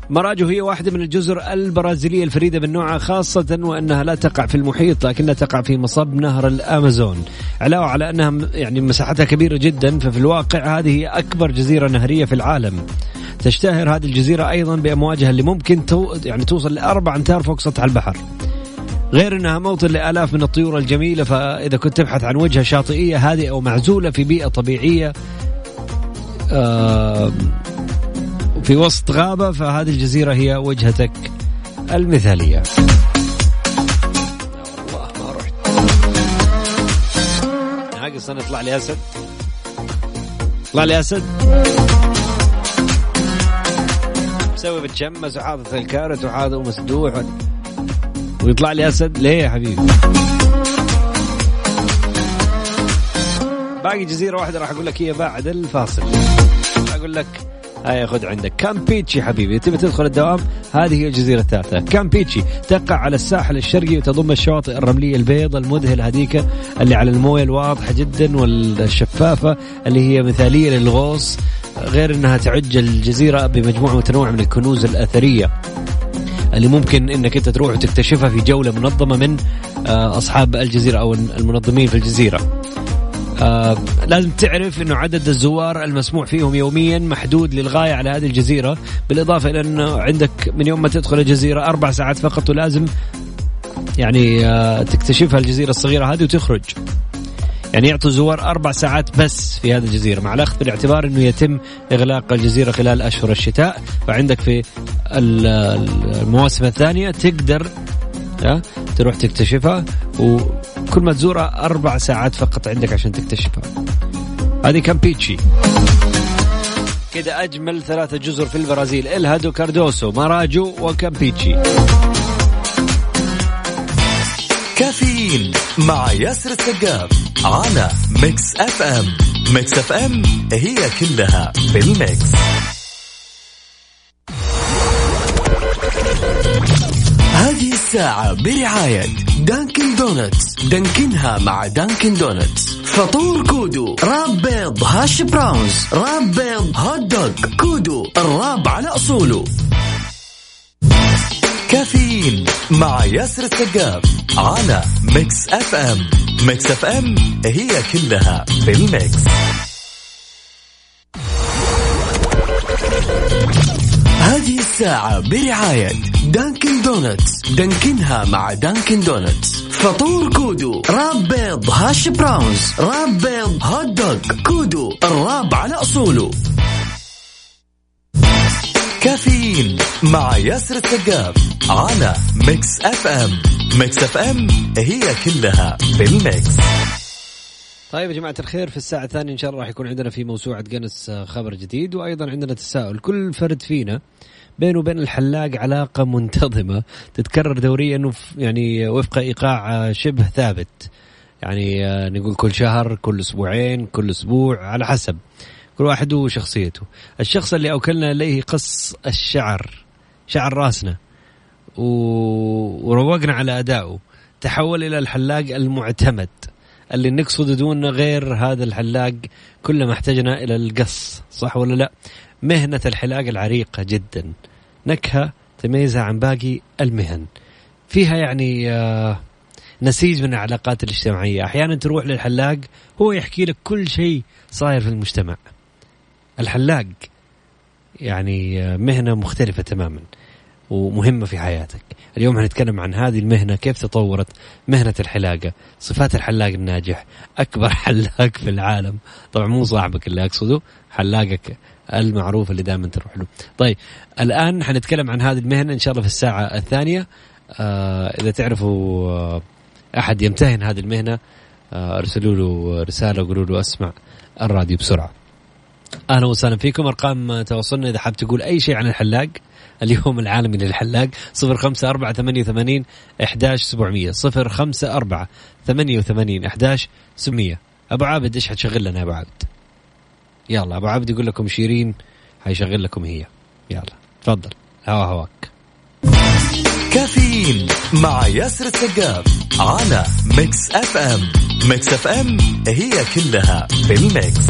مراجو هي واحدة من الجزر البرازيلية الفريدة من نوعها خاصة وأنها لا تقع في المحيط لكنها تقع في مصب نهر الأمازون. علاوة على أنها يعني مساحتها كبيرة جدا ففي الواقع هذه هي أكبر جزيرة نهرية في العالم. تشتهر هذه الجزيرة أيضا بأمواجها اللي ممكن تو يعني توصل لأربع أمتار فوق سطح البحر. غير إنها موطن لآلاف من الطيور الجميلة فإذا كنت تبحث عن وجهة شاطئية هادئة ومعزولة في بيئة طبيعية آه في وسط غابة فهذه الجزيرة هي وجهتك المثالية. الله ما رحت. ناقص أنا يطلع لي أسد. يطلع لي أسد. مسوي بتشمس وحاطط الكارت وحاطط ومسدوح. ويطلع لي أسد. ليه يا حبيبي؟ باقي جزيرة واحدة راح أقول لك هي بعد الفاصل. أقول لك هيا خذ عندك. كامبيتشي حبيبي تبي تدخل الدوام؟ هذه هي الجزيرة الثالثة. كامبيتشي تقع على الساحل الشرقي وتضم الشواطئ الرملية البيض المذهل هذيك اللي على الموية الواضحة جدا والشفافة اللي هي مثالية للغوص غير إنها تعج الجزيرة بمجموعة متنوعة من الكنوز الأثرية اللي ممكن إنك أنت تروح وتكتشفها في جولة منظمة من أصحاب الجزيرة أو المنظمين في الجزيرة. آه لازم تعرف إنه عدد الزوار المسموح فيهم يوميا محدود للغاية على هذه الجزيرة. بالإضافة إلى إنه عندك من يوم ما تدخل الجزيرة أربع ساعات فقط ولازم يعني آه تكتشفها الجزيره الصغيرة هذه وتخرج. يعني يعطوا الزوار أربع ساعات بس في هذه الجزيرة. مع الأخذ بالاعتبار إنه يتم إغلاق الجزيرة خلال أشهر الشتاء فعندك في المواسم الثانية تقدر تروح تكتشفها. و كل ما تزورها أربع ساعات فقط عندك عشان تكتشفها. هذه كامبيتشي. كده أجمل ثلاثة جزر في البرازيل. إلهادو كاردوسو ماراجو وكامبيتشي. كافيين مع ياسر السقاف على Mix FM. Mix FM هي كلها في ال mix. الساعة برعاية Dunkin' Donuts Dunkin ها مع Dunkin' Donuts فطور كودو. wrap بيض hash browns. wrap بيض hot dog. كودو. ال wrap على أصوله. كافيين مع ياسر السقاف على Mix FM. Mix FM هي كلها في ال mix. هذه الساعة برعاية Dunkin' Donuts. Dunkin ها مع Dunkin' Donuts. فطور كودو wrap بيض hash browns wrap بيض hot dog كودو ال wrap على أصوله. كافيين مع ياسر السقاف على Mix FM. Mix FM هي كلها في ال mix طيب يا جماعة الخير في الساعة الثانية إن شاء الله راح يكون عندنا في موسوعة قنص خبر جديد وأيضا عندنا تساؤل. كل فرد فينا بينه وبين الحلاق علاقة منتظمة تتكرر دوريا يعني وفق إيقاع شبه ثابت. يعني نقول كل شهر كل أسبوعين كل أسبوع على حسب كل واحد وشخصيته. الشخص اللي أوكلنا إليه قص الشعر شعر راسنا. وروقنا على أدائه تحول إلى الحلاق المعتمد. اللي نقصد دون غير هذا الحلاق كلما احتجنا إلى القص صح ولا لا؟ مهنة الحلاق العريقة جدا. نكهة تميزها عن باقي المهن. فيها يعني آه نسيج من العلاقات الاجتماعية. أحيانا تروح للحلاق هو يحكي لك كل شيء صاير في المجتمع. الحلاق يعني مهنة مختلفة تماما. ومهمة في حياتك. اليوم هنتكلم عن هذه المهنة كيف تطورت مهنة الحلاقة صفات الحلاق الناجح أكبر حلاق في العالم. طبعا مو صاحبك اللي أقصده حلاقك المعروف اللي دائما تروح له. طيب الآن حنتكلم عن هذه المهنة إن شاء الله في الساعة الثانية. آه إذا تعرفوا آه أحد يمتهن هذه المهنة آه أرسلوا له رسالة وقولوا له أسمع الراديو بسرعة. أهلا وسهلا فيكم. أرقام تواصلنا إذا حاب تقول أي شيء عن الحلاق. اليوم العالمي للحلاق صفر خمسة أربعة ثمانية وثمانين إحداش سبعمية. أبو عابد إيش حتشغل لنا يا أبو عابد؟ يلا أبو عابد يقول لكم شيرين حيشغل لكم هي. يلا تفضل. هوا هواك. كافيين مع ياسر السقاف على Mix FM. Mix FM هي كلها في ال mix.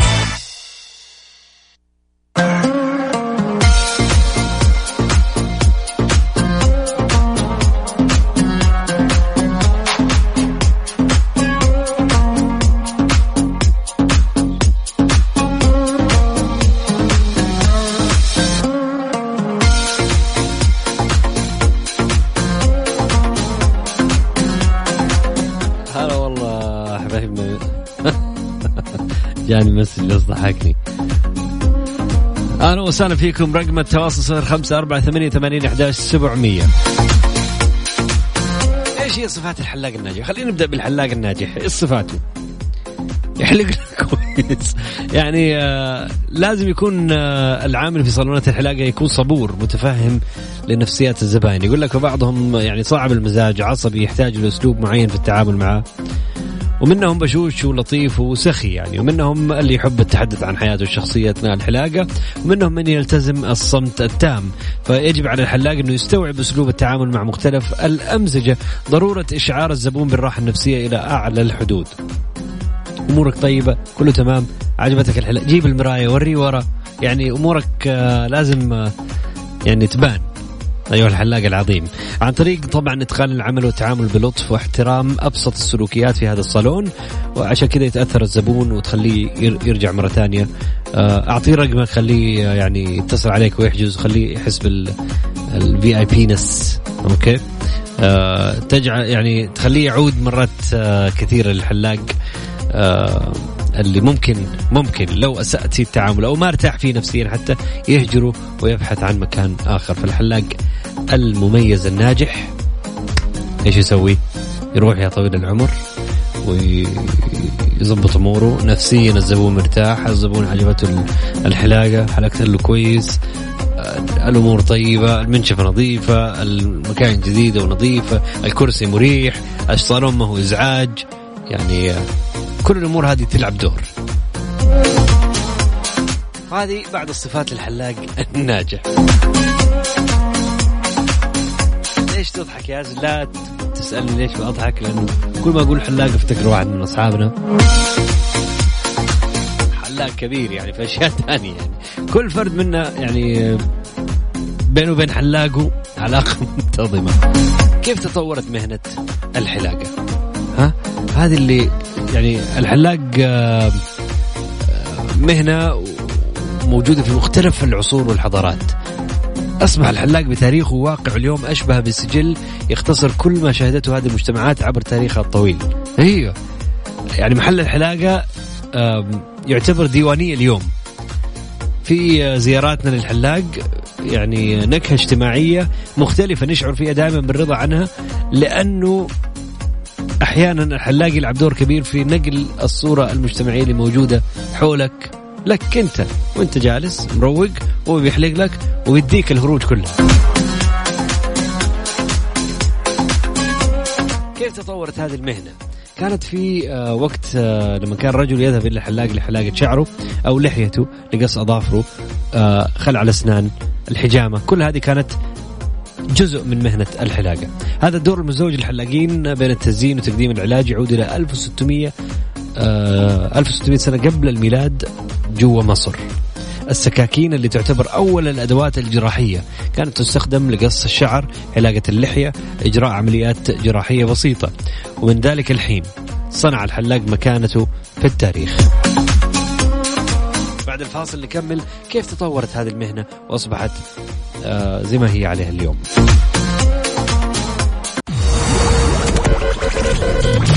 جاني مسج بس ضحكني أهلا وسهلا فيكم. رقم التواصل صفر خمسة أربعة ثمانية ثمانين أحداش سبعمية. إيش هي صفات الحلاق الناجح؟ خلينا نبدأ بالحلاق الناجح، إيش صفاته؟ يحلق كويس. يعني آه لازم يكون آه العامل في صالونات الحلاقة يكون صبور متفهم لنفسيات الزبائن يقول لك بعضهم يعني صعب المزاج عصبي يحتاج لأسلوب معين في التعامل معه. ومنهم بشوش ولطيف وسخي يعني ومنهم اللي يحب التحدث عن حياته الشخصية أثناء الحلاقة ومنهم من يلتزم الصمت التام. فيجب على الحلاق أنه يستوعب أسلوب التعامل مع مختلف الأمزجة ضرورة إشعار الزبون بالراحة النفسية إلى أعلى الحدود. أمورك طيبة كله تمام عجبتك الحلاقة. جيب المراية وريه ورا. يعني أمورك آه لازم آه يعني تبان. أيها الحلاق العظيم. عن طريق طبعا اتقان العمل والتعامل بلطف واحترام أبسط السلوكيات في هذا الصالون وعشان كذا يتأثر الزبون وتخليه يرجع مرة ثانية. أعطيه رقمك خليه يعني يتصل عليك ويحجز خليه يحس بال VIP-ness okay؟ أه تجعل يعني تخليه يعود مرات أه كثيره للحلاق آه اللي ممكن ممكن لو أسأت في التعامل أو ما ارتاح فيه نفسيا حتى يهجره ويبحث عن مكان آخر. فالحلاق المميز الناجح. إيش يسوي؟ يروح يا طويل العمر ويظبط أموره. نفسيا الزبون مرتاح الزبون عجبته الحلاقة حلقت له كويس. الأمور طيبة المنشفة نظيفة المكان جديده ونظيفة الكرسي مريح الصالون ما هو إزعاج. يعني كل الأمور هذه تلعب دور. هذه بعض الصفات للحلاق الناجح. ليش تضحك يا لا تسألني ليش بضحك لأنه كل ما أقول حلاق افتكر واحد من أصحابنا. حلاق كبير يعني في أشياء ثانية يعني. كل فرد منا يعني بينه وبين حلاقه علاقة منتظمة. كيف تطورت مهنة الحلاقة؟ ها؟ هذه اللي يعني الحلاق آه، آه، مهنة موجودة في مختلف العصور والحضارات. أصبح الحلاق بتاريخه واقع اليوم أشبه بسجل يختصر كل ما شهدته هذه المجتمعات عبر تاريخها الطويل. أيوه. يعني محل الحلاقة يعتبر ديوانية اليوم. في زياراتنا للحلاق يعني نكهة اجتماعية مختلفة نشعر فيها دائما بالرضا عنها لأنه أحيانا الحلاق يلعب دور كبير في نقل الصورة المجتمعية اللي موجودة حولك. لك انت. وانت جالس مروق هو بيحلق لك ويديك الهروج كلها كيف تطورت هذه المهنة؟ كانت في آه، وقت آه، لما كان رجل يذهب إلى الحلاق لحلاقة شعره أو لحيته لقص أظافره آه، خلع الاسنان الحجامة كل هذه كانت جزء من مهنة الحلاقة. هذا الدور المزدوج للحلاقين بين التزيين وتقديم العلاج يعود إلى 1600 1600 سنة قبل الميلاد جوا مصر. السكاكين اللي تعتبر أول الأدوات الجراحية كانت تستخدم لقص الشعر علاقة اللحية إجراء عمليات جراحية بسيطة. ومن ذلك الحين صنع الحلاق مكانته في التاريخ. بعد الفاصل نكمل كيف تطورت هذه المهنة وأصبحت آه زي ما هي عليها اليوم.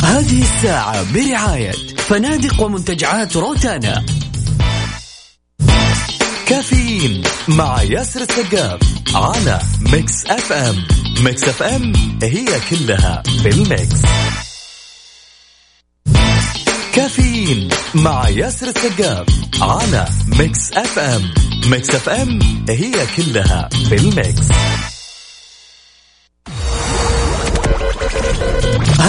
هذه الساعة برعاية فنادق ومنتجعات روتانا. كافيين مع ياسر السقاف على Mix FM. Mix FM هي كلها في ال mix. كافيين مع ياسر السقاف على Mix FM. Mix FM هي كلها في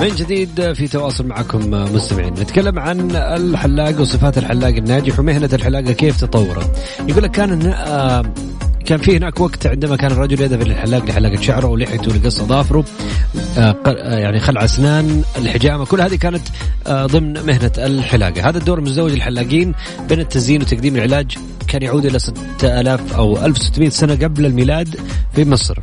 من جديد في تواصل معكم مستمعين. نتكلم عن الحلاق وصفات الحلاق الناجح ومهنة الحلاقة كيف تطورت. يقول لك كان آه، كان في هناك وقت عندما كان الرجل يذهب للحلاق لحلاقة شعره ولحيته لقص أظافره آه، آه، يعني خلع أسنان الحجامة كل هذه كانت ضمن مهنة الحلاقة. هذا الدور مزدوج الحلاقين بين التزيين وتقديم العلاج كان يعود إلى 6000 أو 1600 سنة قبل الميلاد في مصر.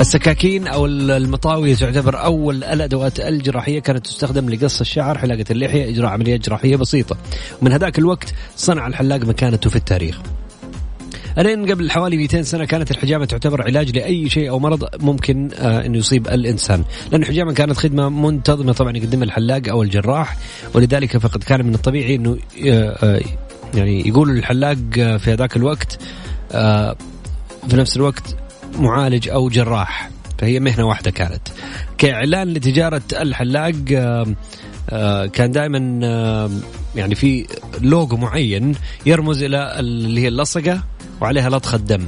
السكاكين أو المطاوية تعتبر أول الأدوات الجراحية كانت تستخدم لقص الشعر حلاقة اللحية إجراء عمليات جراحية بسيطة. ومن هذاك الوقت صنع الحلاق مكانته في التاريخ. الين قبل حوالي 200 سنة كانت الحجامة تعتبر علاج لأي شيء أو مرض ممكن آه انه يصيب الإنسان، لأن الحجامة كانت خدمة منتظمة طبعا يقدمها الحلاق أو الجراح ولذلك فقد كان من الطبيعي إنه آه, آه، يعني يقول الحلاق في هذاك الوقت في نفس الوقت معالج أو جراح. فهي مهنة واحدة كانت. كإعلان لتجارة الحلاق كان دائما آه يعني في لوجو معين يرمز إلى اللي هي اللصقة وعليها لطخه دم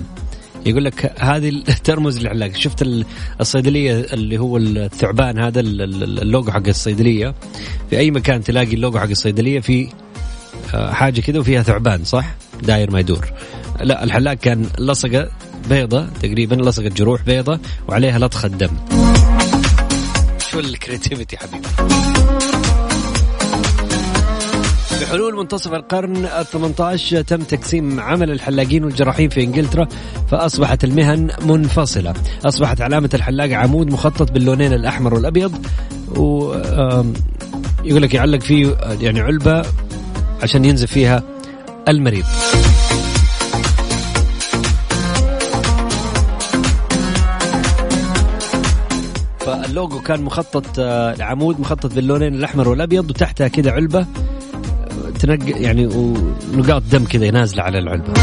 يقول لك هذه ترمز للعلاج. شفت الصيدلية اللي هو الثعبان هذا اللوجو حق الصيدلية؟ في أي مكان تلاقي اللوجو حق الصيدلية في آه، حاجة كذا وفيها ثعبان صح؟ داير ما يدور. لا الحلاق كان لصقة بيضة تقريبا لصقت جروح بيضة وعليها لطخة دم شو الكريتيفيتي حبيبي؟ بحلول منتصف القرن ال18 تم تقسيم عمل الحلاقين والجراحين في إنجلترا فأصبحت المهن منفصلة، أصبحت علامة الحلاق عمود مخطط باللونين الأحمر والأبيض و يقول لك يعلق فيه يعني علبة عشان ينزف فيها المريض. فاللوجو كان مخطط آه، العمود مخطط باللونين الأحمر والأبيض وتحتها كده علبة تنك يعني ونقاط دم كذا نازلة على العلبة.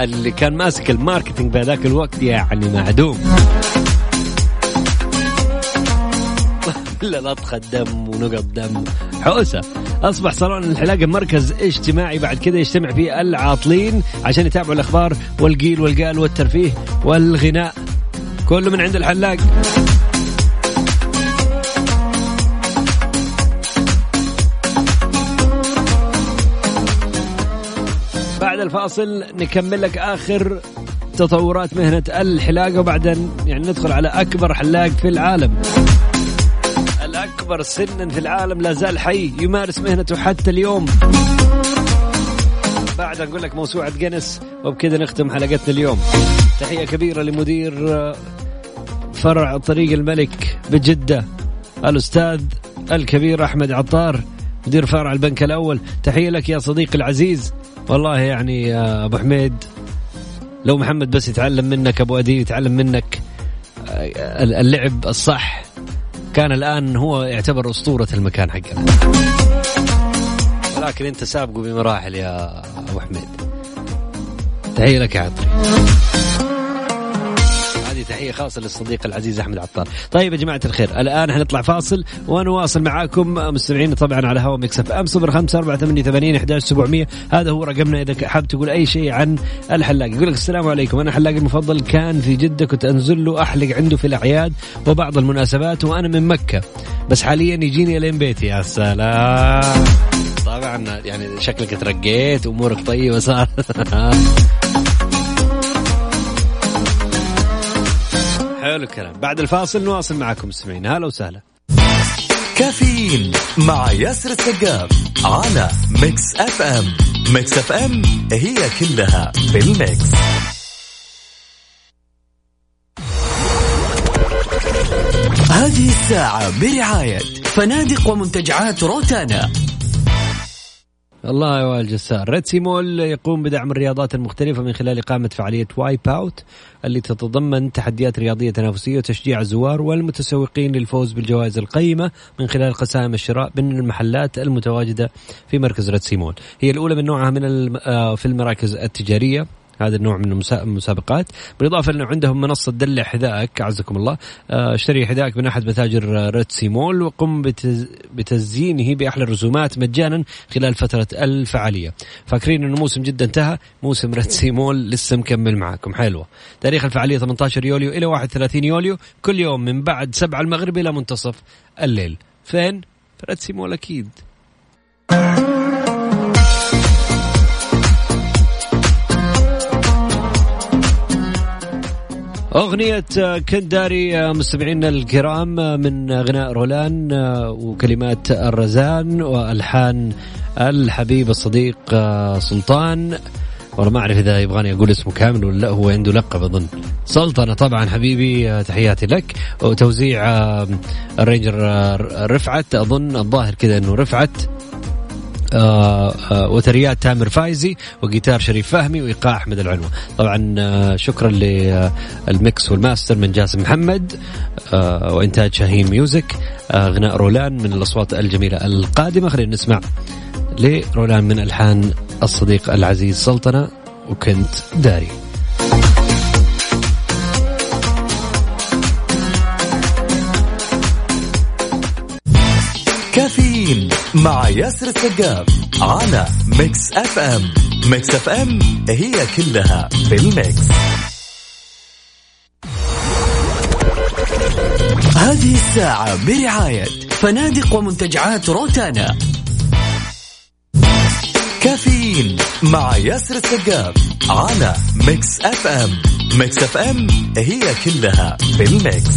اللي كان ماسك ال marketing بهذاك الوقت يعني معدوم. لا لطخة دم ونقط دم. حوسة. أصبح صالون الحلاقة مركز اجتماعي. بعد كذا يجتمع فيه العاطلين عشان يتابعوا الأخبار والقيل والقال والترفيه والغناء. كله من عند الحلاق. بعد الفاصل نكمل لك آخر تطورات مهنة الحلاقة وبعدين يعني ندخل على أكبر حلاق في العالم. الأكبر سنا في العالم لا زال حي يمارس مهنته حتى اليوم. بعد نقول لك موسوعة جنس وبكذا نختم حلقتنا اليوم. تحية كبيرة لمدير آه، فرع طريق الملك بجدة الأستاذ الكبير أحمد عطار مدير فرع البنك الأول. تحية لك يا صديقي العزيز. والله يعني يا أبو حميد لو محمد بس يتعلم منك أبو أدي يتعلم منك آه، اللعب الصح كان الآن هو يعتبر أسطورة المكان حقنا. ولكن أنت سابقه بمراحل يا أبو حميد. تحية لك يا عطري. هذه تحية خاصة للصديق العزيز أحمد عطار. طيب يا جماعة الخير الآن حنطلع فاصل ونواصل معاكم. مستمعين طبعا على هوا مكس أف أم صفر خمسة أربعة ثمانية ثمانين أحداش سبعمية. هذا هو رقمنا. إذا حاب تقول أي شيء عن الحلاق يقول لك السلام عليكم. أنا حلاقي المفضل كان في جدة كنت أنزل له أحلق عنده في الأعياد وبعض المناسبات وأنا من مكة. بس حاليا يجيني لين بيتي. يا سلام. طبعا يعني شكلك ترقيت أمورك طيبة صار حلو الكلام. بعد الفاصل نواصل معكم مستمعين. هلا وسهلا. كافيين مع ياسر السقاف على Mix FM. Mix FM هي كلها في ال mix. هذه الساعة برعاية فنادق ومنتجعات روتانا. الله يا وائل جسار Red Sea Mall يقوم بدعم الرياضات المختلفة من خلال إقامة فعالية Wipe Out اللي تتضمن تحديات رياضية تنافسية وتشجيع الزوار والمتسوقين للفوز بالجوائز القيمة من خلال قسائم الشراء من المحلات المتواجدة في مركز Red Sea Mall هي الأولى من نوعها من. آه، في المراكز التجارية هذا النوع من المسابقات. بالإضافة إنه عندهم منصة دلع حذائك أعزكم الله. آه، اشتري حذائك من أحد متاجر Red Sea Mall وقم بتزيينه بأحلى الرسومات مجانا خلال فترة الفعاليه فاكرين إنه موسم جدة انتهى؟ موسم Red Sea Mall لسه مكمل معاكم. حلوة. تاريخ الفعالية 18 يوليو إلى 31 يوليو. كل يوم من بعد 7 المغرب إلى منتصف الليل. فين؟ في ريتسي مول أكيد. أغنية كنت داري مستمعينا الكرام من غناء رولان وكلمات الرزان وألحان الحبيب الصديق سلطان. والله ما أعرف إذا يبغاني أقول اسمه كامل ولا لا هو عنده لقب أظن. سلطنة طبعا حبيبي تحياتي لك. وتوزيع ال arranger رفعت أظن الظاهر كذا أنه رفعت. آه آه وتريات تامر فيضي وجيتار شريف فهمي وإيقاع أحمد العنوه طبعا آه شكرا لل mix وال master من جاسم محمد آه، وإنتاج شاهين Music آه، غناء رولان من الأصوات الجميلة القادمة. خلينا نسمع لرولان من ألحان الصديق العزيز سلطنة وكنت داري. كافيين مع ياسر السقاف على Mix FM Mix FM هي كلها في ال mix. هذه الساعة برعاية فنادق ومنتجعات روتانا. كافيين مع ياسر السقاف على Mix FM Mix FM هي كلها في ال mix.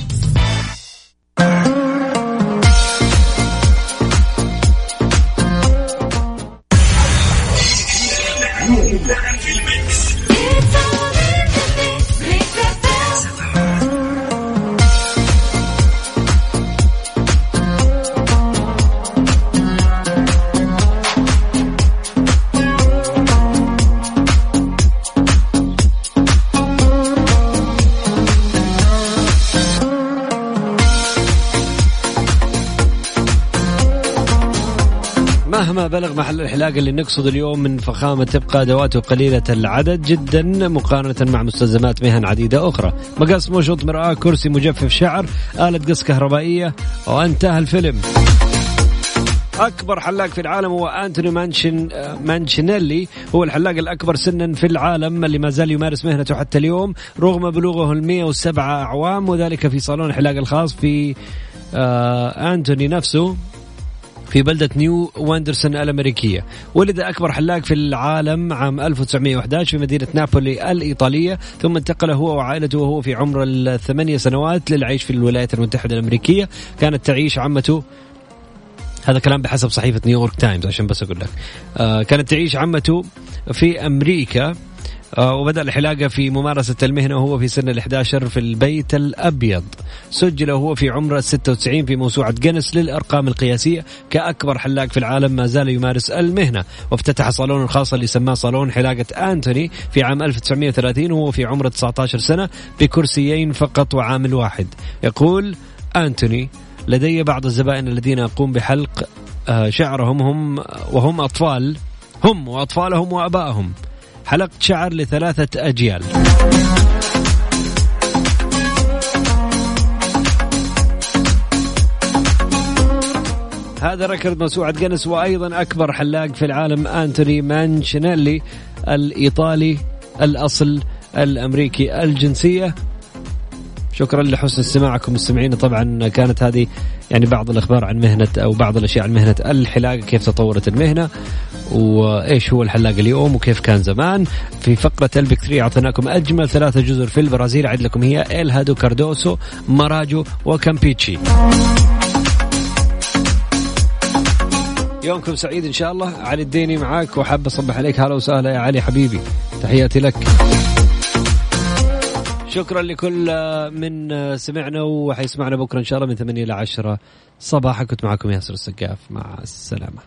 بلغ محل الحلاقة اللي نقصد اليوم من فخامة تبقى أدواته قليلة العدد جدا مقارنة مع مستلزمات مهن عديدة أخرى. مقص مشط مرآة كرسي مجفف شعر آلة قص كهربائية وأنتهى الفيلم. أكبر حلاق في العالم هو أنتوني مانشن مانشينيلي. هو الحلاق الأكبر سنا في العالم اللي ما زال يمارس مهنته حتى اليوم رغم بلوغه ال 107 أعوام وذلك في صالون الحلاق الخاص في آه أنتوني نفسه. في بلدة نيو وندسور الأمريكية. ولد أكبر حلاق في العالم عام 1911 في مدينة نابولي الإيطالية ثم انتقل هو وعائلته وهو في عمر الثمانية سنوات للعيش في الولايات المتحدة الأمريكية. كانت تعيش عمته هذا كلام بحسب صحيفة نيويورك تايمز عشان بس أقول لك. آه كانت تعيش عمته في أمريكا. وبدأ الحلاقة في ممارسة المهنة وهو في سن ال11 في البيت الأبيض. سجل وهو في عمر 96 في موسوعة جينيس للأرقام القياسية كأكبر حلاق في العالم ما زال يمارس المهنة. وافتتح صالون الخاص اللي سماه صالون حلاقة أنتوني في عام 1930 وهو في عمر 19 سنة بكرسيين فقط وعامل واحد يقول أنتوني لدي بعض الزبائن الذين أقوم بحلق آه، شعرهم هم وهم أطفال هم وأطفالهم وأبائهم. حلقت شعر لثلاثة أجيال. هذا ركض موسوعة جنس وأيضا أكبر حلاق في العالم أنتوني مانشينيلي الإيطالي الأصل الأمريكي الجنسية. شكرا لحسن استماعكم مستمعين طبعا كانت هذه يعني بعض الأخبار عن مهنة أو بعض الأشياء عن مهنة الحلاقة كيف تطورت المهنة وإيش هو الحلاق اليوم وكيف كان زمان. في فقرة البك 3 أعطيناكم أجمل ثلاثة جزر في البرازيل. أعد لكم هي إلهادو كاردوسو ماراجو وكامبيتشي. يومكم سعيد إن شاء الله. علي الديني معاك وحاب أصبح عليك. هلا وسهلا يا علي حبيبي. تحياتي لك. شكرا لكل من سمعنا وحيسمعنا بكرة إن شاء الله من 8 إلى 10 صباحا كنت معكم ياسر السقاف. مع السلامة.